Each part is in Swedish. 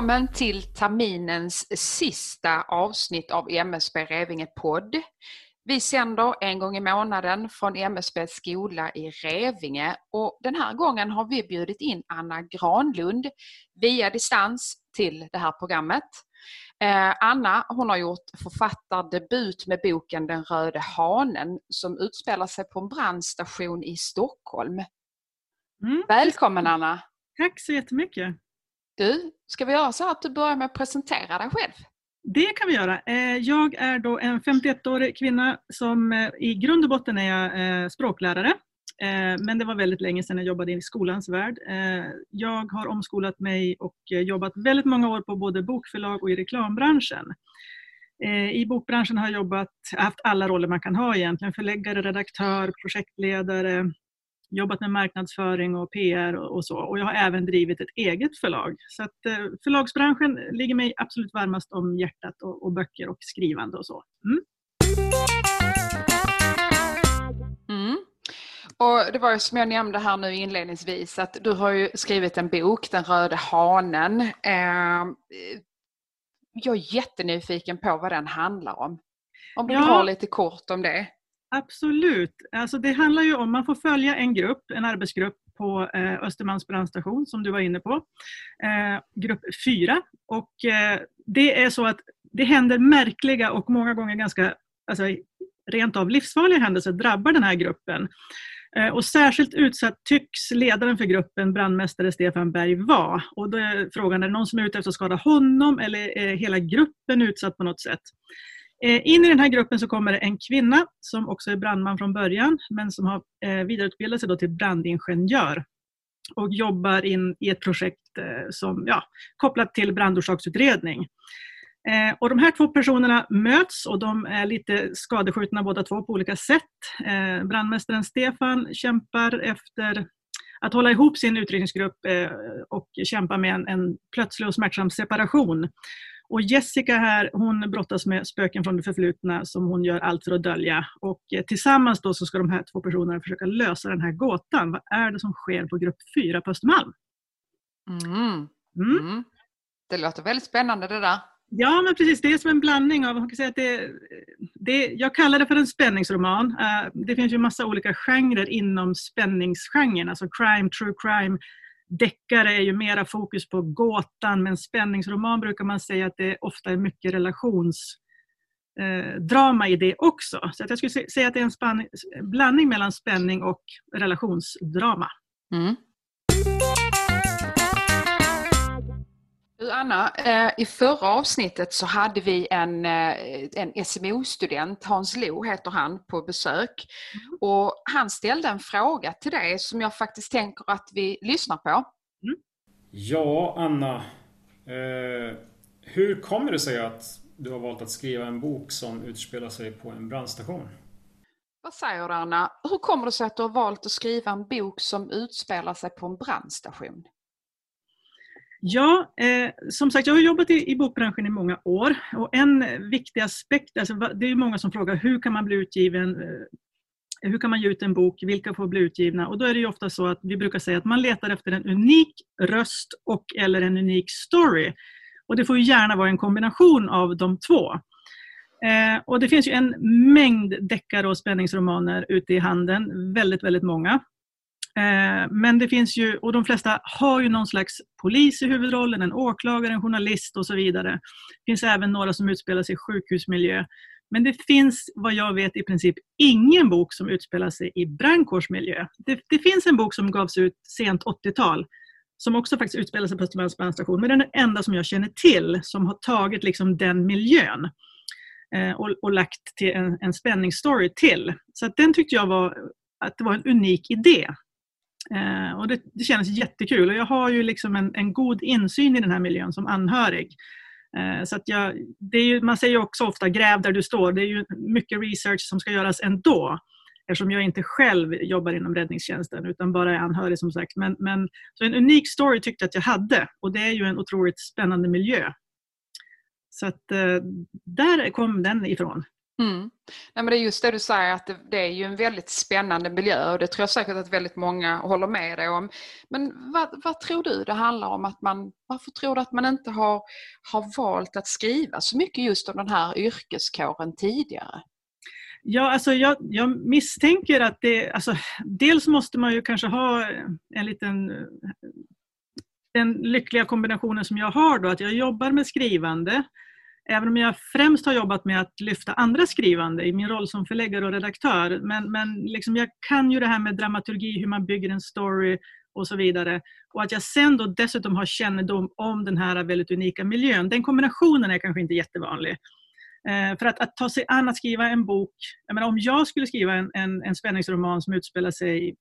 Välkommen till terminens sista avsnitt av MSB Revinge podd. Vi sänder en gång i månaden från MSB skola i Revinge och den här gången har vi bjudit in Anna Granlund via distans till det här programmet. Eh, Anna hon har gjort författardebut med boken Den röde hanen som utspelar sig på en brandstation i Stockholm. Mm. Välkommen Anna! Tack så jättemycket! Du, ska vi göra så att du börjar med att presentera dig själv? Det kan vi göra. Eh, jag är då en 51-årig kvinna som eh, i grund och botten är jag eh, språklärare. Men det var väldigt länge sedan jag jobbade i skolans värld. Jag har omskolat mig och jobbat väldigt många år på både bokförlag och i reklambranschen. I bokbranschen har jag jobbat, haft alla roller man kan ha egentligen. Förläggare, redaktör, projektledare, jobbat med marknadsföring och PR och, så. Och jag har även drivit ett eget förlag. Så att eh, förlagsbranschen ligger mig absolut varmast om hjärtat och, och böcker och skrivande och så. Mm. Mm. Och det var ju som jag nämnde här nu inledningsvis att du har ju skrivit en bok, Den röde hanen. Eh, jag är jättenyfiken på vad den handlar om. Om du ja. drar lite kort om det. Absolut. Alltså det handlar ju om, man får följa en grupp, en arbetsgrupp på eh, Östermalms brandstation som du var inne på. Eh, grupp 4. Och eh, det är så att det händer märkliga och många gånger ganska alltså, rent av livsfarliga händelser drabbar den här gruppen. Eh, och särskilt utsatt tycks ledaren för gruppen, brandmästare Stefan Berg, vara. Och då är frågan, är det någon som är ute efter att skada honom eller är hela gruppen utsatt på något sätt? Eh, in i den här gruppen så kommer det en kvinna som också är brandman från början men som har eh, vidareutbildat sig då till brandingenjör och jobbar in i ett projekt eh, som ja, kopplat till brandorsaksutredning. Och de här två personerna möts och de är lite skadeskjutna båda två på olika sätt. Brandmästaren Stefan kämpar efter att hålla ihop sin utredningsgrupp och kämpa med en, en plötslig och smärtsam separation. Och Jessica här, hon brottas med spöken från det förflutna som hon gör allt för att dölja. Och eh, tillsammans då så ska de här två personerna försöka lösa den här gåtan. Vad är det som sker på grupp 4 på Östermalm? Mm. Mm. Mm. Det låter väldigt spännande det där. Ja, men precis. Det är som en blandning av, man kan säga att det, det, jag kallar det för en spänningsroman. Uh, det finns ju massa olika genrer inom spänningsgenren, alltså crime, true crime, Deckare är ju mera fokus på gåtan men spänningsroman brukar man säga att det ofta är mycket relationsdrama eh, i det också. Så att jag skulle säga att det är en blandning mellan spänning och relationsdrama. Mm. Du Anna, eh, i förra avsnittet så hade vi en, eh, en SMO-student, Hans Lo heter han, på besök. Mm. Och han ställde en fråga till dig som jag faktiskt tänker att vi lyssnar på. Mm. Ja, Anna. Eh, hur kommer det sig att du har valt att skriva en bok som utspelar sig på en brandstation? Vad säger du Anna? Hur kommer det sig att du har valt att skriva en bok som utspelar sig på en brandstation? Ja, eh, som sagt jag har jobbat i, i bokbranschen i många år och en viktig aspekt, alltså, det är många som frågar hur kan man bli utgiven, eh, hur kan man ge ut en bok, vilka får bli utgivna? Och då är det ju ofta så att vi brukar säga att man letar efter en unik röst och eller en unik story. Och det får gärna vara en kombination av de två. Eh, och det finns ju en mängd deckare och spänningsromaner ute i handeln, väldigt, väldigt många. Eh, men det finns ju, och de flesta har ju någon slags polis i huvudrollen, en åklagare, en journalist och så vidare. Det finns även några som utspelar sig i sjukhusmiljö. Men det finns vad jag vet i princip ingen bok som utspelar sig i brandkårsmiljö. Det, det finns en bok som gavs ut sent 80-tal som också faktiskt utspelar sig på Östermalms brandstation, men den är den enda som jag känner till som har tagit liksom den miljön eh, och, och, lagt till en, en spänningsstory till. Så den tyckte jag var, att det var en unik idé. Eh, och det, det kändes jättekul och jag har ju liksom en, en god insyn i den här miljön som anhörig. Eh, så att jag, det är ju, man säger också ofta gräv där du står. Det är ju mycket research som ska göras ändå eftersom jag inte själv jobbar inom räddningstjänsten utan bara är anhörig som sagt. Men, men, så en unik story tyckte jag att jag hade och det är ju en otroligt spännande miljö. Så att, eh, där kom den ifrån. Mm. Nej, men det är just det du säger att det, det, är ju en väldigt spännande miljö och det tror jag säkert att väldigt många håller med dig om. Men vad, vad, tror du det handlar om att man, varför tror du att man inte har, har valt att skriva så mycket just om den här yrkeskåren tidigare? Ja, alltså jag, jag, misstänker att det... Alltså, dels måste man ju kanske ha en liten... Den lyckliga kombinationen som jag har då, att jag jobbar med skrivande. Även om jag främst har jobbat med att lyfta andra skrivande i min roll som förläggare och redaktör. Men, men liksom jag kan ju det här med dramaturgi, hur man bygger en story och så vidare. Och att jag sen då dessutom har kännedom om den här väldigt unika miljön. Den kombinationen är kanske inte jättevanlig. Eh, för att, att, ta sig an att skriva en bok, jag menar, om jag skulle skriva en, en, en spänningsroman som utspelar sig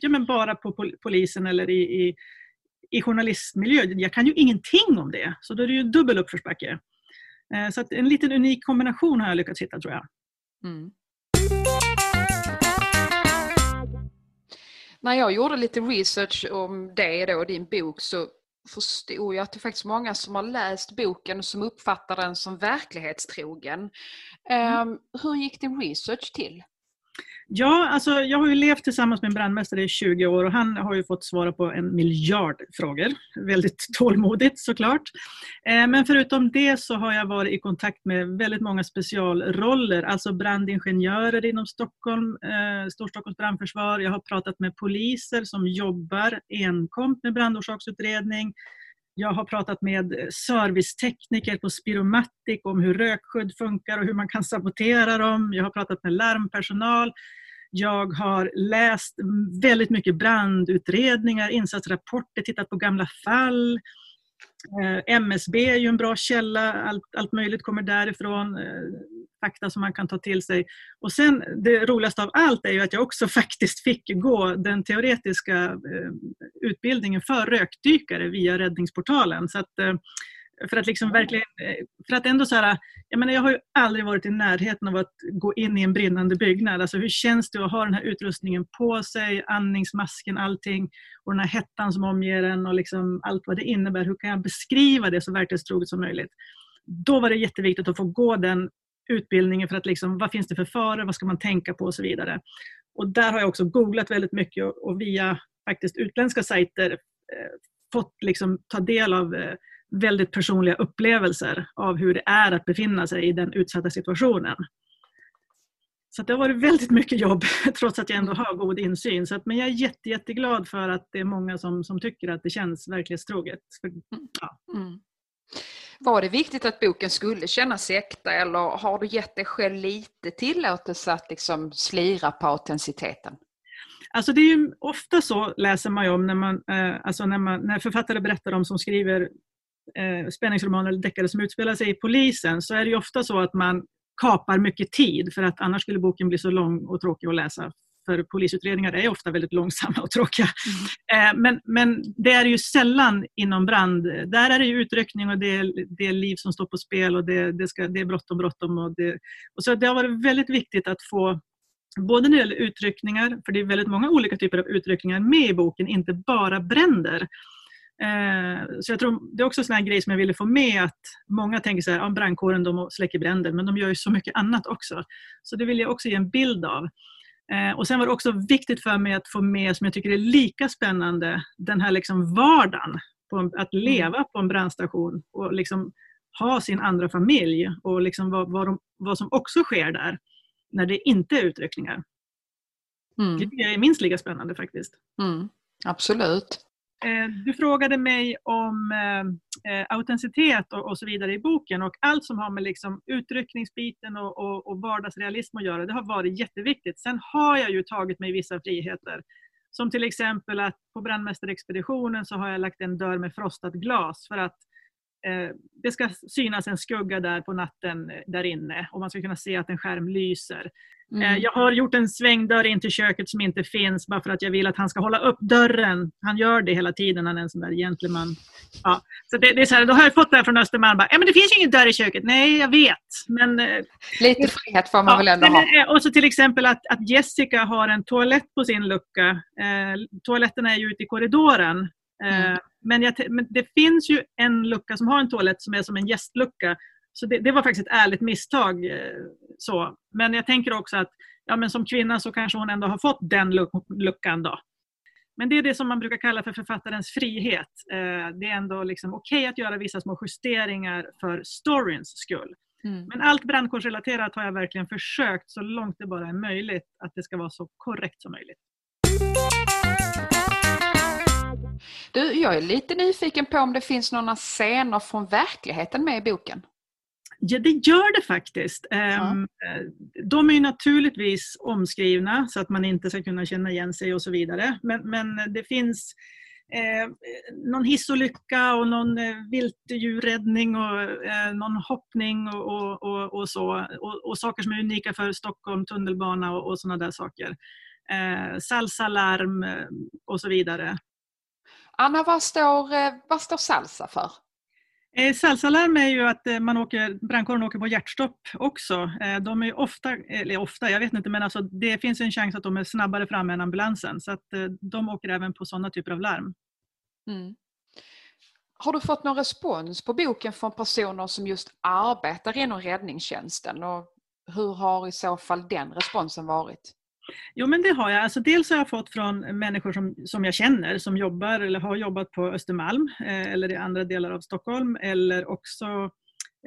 ja, men bara på pol polisen eller i, i, i journalistmiljö, jag kan ju ingenting om det. Så då är det ju dubbel uppförsbacke. Eh, så att en liten unik kombination har jag lyckats hitta tror jag. Mm. När jag gjorde lite research om det då, din bok, så förstod jag att det är faktiskt många som har läst boken och som uppfattar den som verklighetstrogen. Mm. Um, hur gick din research till? Ja, alltså jag har ju levt tillsammans med en brandmästare i 20 år och han har ju fått svara på en miljard frågor. Väldigt tålmodigt såklart. Eh, men förutom det så har jag varit i kontakt med väldigt många specialroller, alltså brandingenjörer inom Stockholm, eh, Storstockholms brandförsvar. Jag har pratat med poliser som jobbar enkomt med brandorsaksutredning. Jag har pratat med servicetekniker på Spiromatic om hur rökskydd funkar och hur man kan sabotera dem. Jag har pratat med larmpersonal. Jag har läst väldigt mycket brandutredningar, insatsrapporter, tittat på gamla fall. Eh, MSB är ju en bra källa, allt, allt möjligt kommer därifrån. Eh, Eh, fakta som man kan ta till sig. Och sen det roligaste av allt är ju att jag också faktiskt fick gå den teoretiska eh, utbildningen för rökdykare via Räddningsportalen. Så att, för att liksom verkligen, för att ändå så här, jag menar jag har ju aldrig varit i närheten av att gå in i en brinnande byggnad. Alltså hur känns det att ha den här utrustningen på sig, andningsmasken, allting och den här hettan som omger en och liksom allt vad det innebär. Hur kan jag beskriva det så verklighetstroget som möjligt? Då var det jätteviktigt att få gå den utbildningen för att liksom, vad finns det för faror, vad ska man tänka på och så vidare. Och där har jag också googlat väldigt mycket och, och via faktiskt utländska sajter eh, fått liksom ta del av eh, väldigt personliga upplevelser av hur det är att befinna sig i den utsatta situationen. Så det har varit väldigt mycket jobb trots att jag ändå har god insyn. Så att, men jag är jätte, jätteglad för att det är många som, som tycker att det känns verklighetstroget. För, ja. Mm. Var det viktigt att boken skulle kännas äkta eller har du gett dig själv lite tillåtelse att liksom slira på autenticiteten? Alltså det är ju ofta så läser man ju om när, man, eh, alltså när, man, när författare berättar om som skriver eh, spänningsromaner eller deckare som utspelar sig i polisen så är det ju ofta så att man kapar mycket tid för att annars skulle boken bli så lång och tråkig att läsa. För polisutredningar är ofta väldigt långsamma och tråkiga. Mm. Eh, men, men det är ju sällan inom brand. Där är det utryckning och det är, det är liv som står på spel och det, det, ska, det är bråttom, bråttom. Och det, och så det har varit väldigt viktigt att få Både när det gäller utryckningar, för det är väldigt många olika typer av utryckningar med i boken, inte bara bränder. Eh, så jag tror det är också en grej som jag ville få med att många tänker så här, ja, brandkåren de släcker bränder men de gör ju så mycket annat också. Så det vill jag också ge en bild av. Eh, och sen var det också viktigt för mig att få med, som jag tycker är lika spännande, den här liksom vardagen. På en, att mm. leva på en brandstation och liksom ha sin andra familj och liksom vad, vad, de, vad som också sker där när det inte är utryckningar. Mm. Det är minst lika spännande faktiskt. Mm. Absolut. Eh, du frågade mig om eh, eh, autenticitet och, och, så vidare i boken och allt som har med liksom utryckningsbiten och, och, och vardagsrealism att göra, det har varit jätteviktigt. Sen har jag ju tagit mig vissa friheter. Som till exempel att på brandmästarexpeditionen så har jag lagt en dörr med frostat glas för att eh, det ska synas en skugga där på natten eh, där inne och man ska kunna se att en skärm lyser. Eh, mm. Jag har gjort en svängdörr in till köket som inte finns bara för att jag vill att han ska hålla upp dörren. Han gör det hela tiden, han är en sån där gentleman. Ja. Så det, det är så här, då har jag fått det här från Östermalm. Bara, ja, men det finns ju ingen dörr i köket. Nej, jag vet. Men, eh, Lite frihet får man ja, väl ändå ha. Eh, och så till exempel att, att Jessica har en toalett på sin lucka. Eh, toaletten är ju ute i korridoren. Mm. Men, jag, men, det finns ju en lucka som har en toalett som är som en gästlucka så det, det, var faktiskt ett ärligt misstag. Så. Men jag tänker också att ja, men som kvinna så kanske hon ändå har fått den luckan. Då. Men det är det som man brukar kalla för författarens frihet. Det är ändå liksom okej okay att göra vissa små justeringar för storyns skull. Mm. Men allt brandkårsrelaterat har jag verkligen försökt så långt det bara är möjligt att det ska vara så korrekt som möjligt. Du, jag är lite nyfiken på om det finns några scener från verkligheten med i boken? Ja, det gör det faktiskt. Ja. Ehm, de är naturligtvis omskrivna så att man inte ska kunna känna igen sig och så vidare. Men, men det finns eh, någon hissolycka och någon eh, viltdjurräddning och eh, någon hoppning och, och, och, och så. Och, saker som är unika för Stockholm, tunnelbana och, och sådana där saker. Eh, salsalarm eh, och så vidare. Anna, vad står, eh, vad står salsa för? Eh, Salsalarm är ju att eh, man åker, brandkåren åker på hjärtstopp också. Eh, de är ofta, eller ofta, jag vet inte, men alltså det finns en chans att de är snabbare framme än ambulansen. Så att de åker även på sådana typer av larm. Mm. Har du fått någon respons på boken från personer som just arbetar inom räddningstjänsten? Och hur har i så fall den responsen varit? Jo men det har jag. Alltså, dels har jag fått från människor som, som jag känner som jobbar eller har jobbat på Östermalm eh, eller i andra delar av Stockholm eller också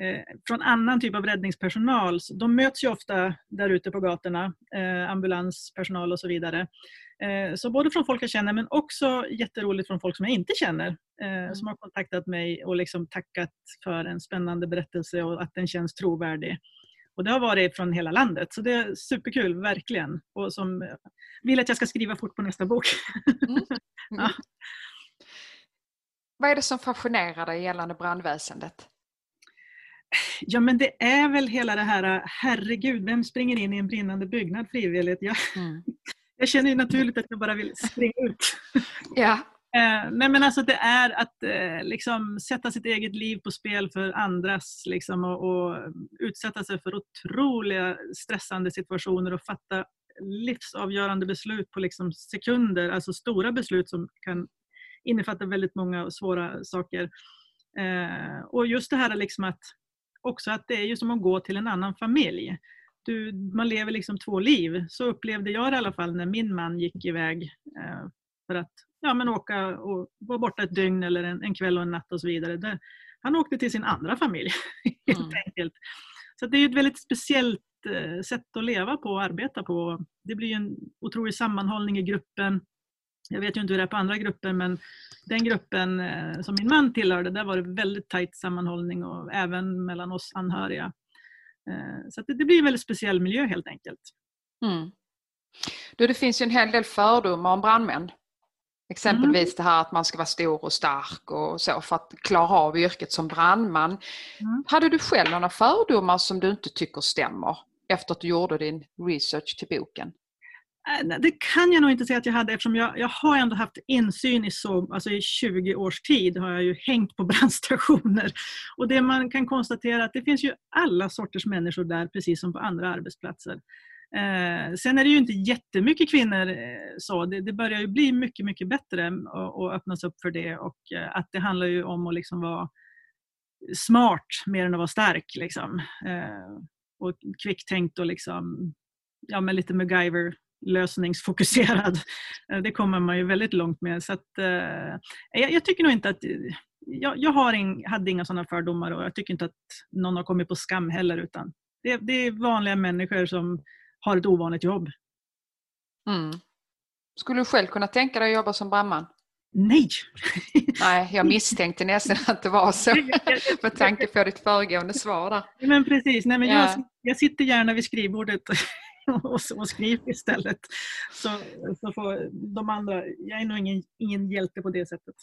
eh, från annan typ av räddningspersonal. De möts ju ofta där ute på gatorna, eh, ambulanspersonal och så vidare. Eh, så både från folk jag känner men också jätteroligt från folk som jag inte känner. Eh, mm. Som har kontaktat mig och liksom tackat för en spännande berättelse och att den känns trovärdig. Och det har varit från hela landet, så det är superkul, verkligen. Och som vill att jag ska skriva fort på nästa bok. Mm. Mm. ja. Vad är det som fascinerar dig gällande brandväsendet? Ja men det är väl hela det här, herregud, vem springer in i en brinnande byggnad frivilligt? Jag, mm. jag känner ju naturligt att jag bara vill springa ut. Ja. Eh, nej men alltså det är att eh, liksom, sätta sitt eget liv på spel för andras liksom, och, och, utsätta sig för otroliga stressande situationer och fatta livsavgörande beslut på liksom, sekunder, alltså stora beslut som kan innefatta väldigt många svåra saker. Eh, och just det här liksom att också att det är ju som att gå till en annan familj. Du, man lever liksom två liv. Så upplevde jag det i alla fall när min man gick iväg eh, för att ja, men åka och vara borta ett dygn eller en, en kväll och en natt och så vidare. Det, han åkte till sin andra familj helt mm. enkelt. Så det är ett väldigt speciellt eh, sätt att leva på och arbeta på. Det blir en otrolig sammanhållning i gruppen. Jag vet ju inte hur det är på andra grupper men den gruppen eh, som min man tillhörde, där var det väldigt tajt sammanhållning och även mellan oss anhöriga. Eh, så det, det, blir en väldigt speciell miljö helt enkelt. Mm. Du, det finns ju en hel del fördomar om brandmän. Exempelvis mm. det här att man ska vara stor och stark och så för att klara av yrket som brandman. Mm. Hade du själv några fördomar som du inte tycker stämmer efter att du gjorde din research till boken? Äh, det kan jag nog inte säga att jag hade eftersom jag, jag har ändå haft insyn i så, alltså i 20 års tid har jag ju hängt på brandstationer. Och det man kan konstatera är att det finns ju alla sorters människor där precis som på andra arbetsplatser. Eh, sen är det ju inte jättemycket kvinnor eh, så. Det, det, börjar ju bli mycket, mycket bättre och, och öppnas upp för det och eh, att det handlar ju om att liksom vara smart mer än att vara stark. Liksom. Eh, och kvicktänkt och liksom, ja, men lite MacGyver lösningsfokuserad. Eh, det kommer man ju väldigt långt med. Så att, eh, jag, jag, tycker nog inte att jag, jag har in, hade inga sådana fördomar och jag tycker inte att någon har kommit på skam heller. utan det, det är vanliga människor som har ett ovanligt jobb. Mm. Skulle du själv kunna tänka dig att jobba som brandman? Nej! Nej, jag misstänkte nästan att det var så med tanke på ditt föregående svar där. Men precis, Nej, men ja. jag, jag sitter gärna vid skrivbordet och, och skriver istället. Så, så får de andra, jag är nog ingen, ingen hjälte på det sättet.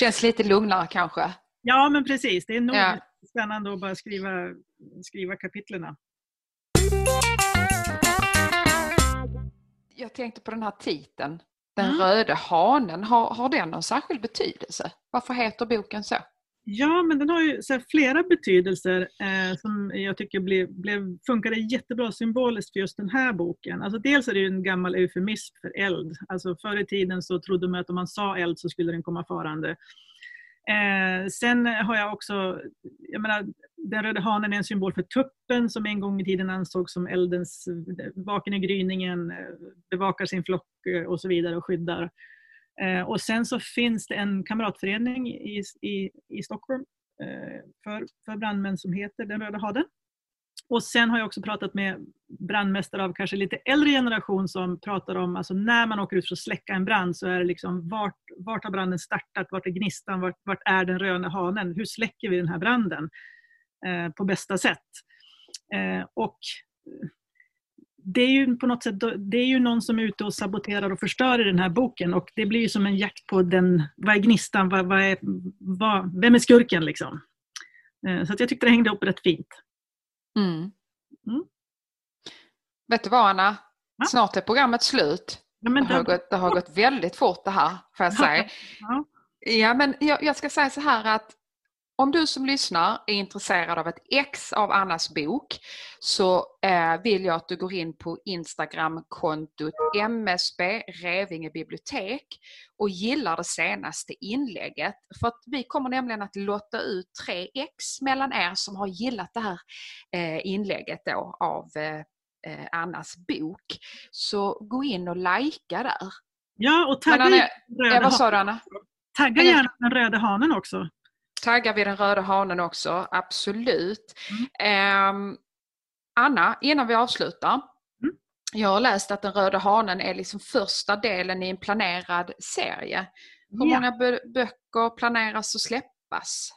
Känns lite lugnare kanske? Ja men precis, det är nog ja. spännande att bara skriva, skriva kapitlerna jag tänkte på den här titeln, Den mm. röde hanen. Har, har den någon särskild betydelse? Varför heter boken så? Ja, men den har ju så flera betydelser eh, som jag tycker blev, blev, funkade jättebra symboliskt för just den här boken. Alltså dels är det ju en gammal eufemism för eld. Alltså förr i tiden så trodde man att om man sa eld så skulle den komma farande. Eh, sen har jag också, jag menar, den röda hanen är en symbol för tuppen som en gång i tiden ansågs som eldens vaken i gryningen, bevakar sin flock eh, och så vidare och skyddar. Eh, och sen så finns det en kamratförening i, i, i Stockholm eh, för, för brandmän som heter Den röda hanen. Och sen har jag också pratat med brandmästare av kanske lite äldre generation som pratar om, alltså när man åker ut för att släcka en brand så är det liksom vart, vart har branden startat, vart är gnistan, vart, vart är den röda hanen, hur släcker vi den här branden eh, på bästa sätt? Eh, och det är ju på något sätt, det är ju någon som är ute och saboterar och förstör i den här boken och det blir ju som en jakt på den, vad är gnistan, vad, vad är, vad, vem är skurken liksom? Eh, så att jag tyckte det hängde upp rätt fint. Mm. Mm. Vet du vad Anna? Ja? Snart är programmet slut. Ja, det, har gått, det har gått väldigt fort det här, får jag säga. Ja, ja men jag, jag, ska säga så här att om du som lyssnar är intresserad av ett ex av Annas bok så eh, vill jag att du går in på Instagram-kontot MSB Revinge bibliotek och gillar det senaste inlägget. För att vi kommer nämligen att lotta ut tre ex mellan er som har gillat det här eh, inlägget då av eh, Annas bok. Så gå in och likea där. Ja, och tagga gärna den röda, vad sa du, Anna? Tagga gärna den röda hanen också taggar vi den röda hanen också, absolut. Mm. Um, Anna, innan vi avslutar. Mm. Jag har läst att den röda hanen är liksom första delen i en planerad serie. Hur ja. många böcker planeras att släppas?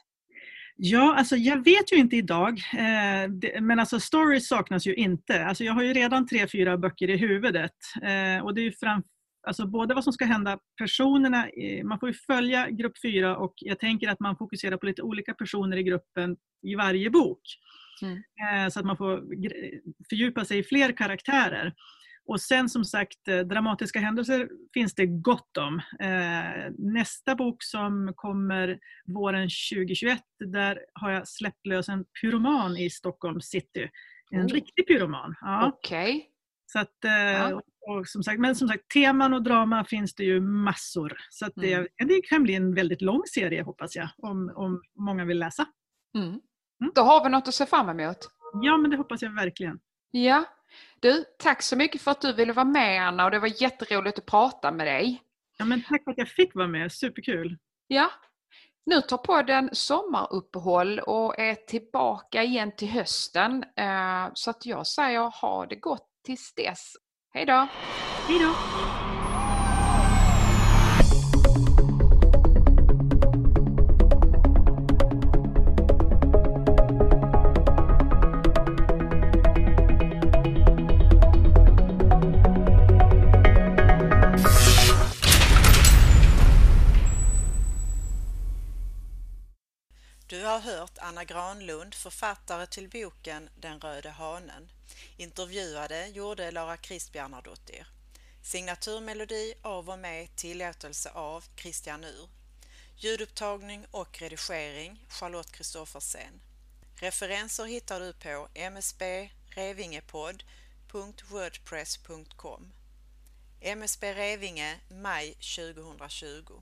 Ja, alltså jag vet ju inte idag, eh, det, men alltså stories saknas ju inte. Alltså jag har ju redan tre, fyra böcker i huvudet eh, och det är ju fram, Alltså både vad som ska hända personerna, man får ju följa grupp fyra och jag tänker att man fokuserar på lite olika personer i gruppen i varje bok. Mm. Eh, så att man får fördjupa sig i fler karaktärer. Och sen som sagt, eh, dramatiska händelser finns det gott om. Eh, nästa bok som kommer våren 2021, där har jag släppt lös en pyroman i Stockholm city. En mm. riktig pyroman. Ja. Okej. Okay. Så att, ja. Och som sagt, men som sagt, teman och drama finns det ju massor. Så att det, mm. det kan bli en väldigt lång serie hoppas jag, om, om många vill läsa. Mm. Mm. Då har vi något att se fram emot. Ja, men det hoppas jag verkligen. Ja. Du, tack så mycket för att du ville vara med Anna och det var jätteroligt att prata med dig. Ja, men tack för att jag fick vara med, superkul. Ja. Nu tar podden sommaruppehåll och är tillbaka igen till hösten. Eh, så att jag säger ha det gott tills dess. Hej då! Hej då! Du har hört Anna Granlund, författare till boken Den röde hanen. Intervjuade gjorde Lara Kristbjarnadottir. Signaturmelodi av och med tillåtelse av Christian Ur. Ljudupptagning och redigering Charlotte Kristoffersen. Referenser hittar du på msbrevingepodd.wordpress.com MSB Revinge maj 2020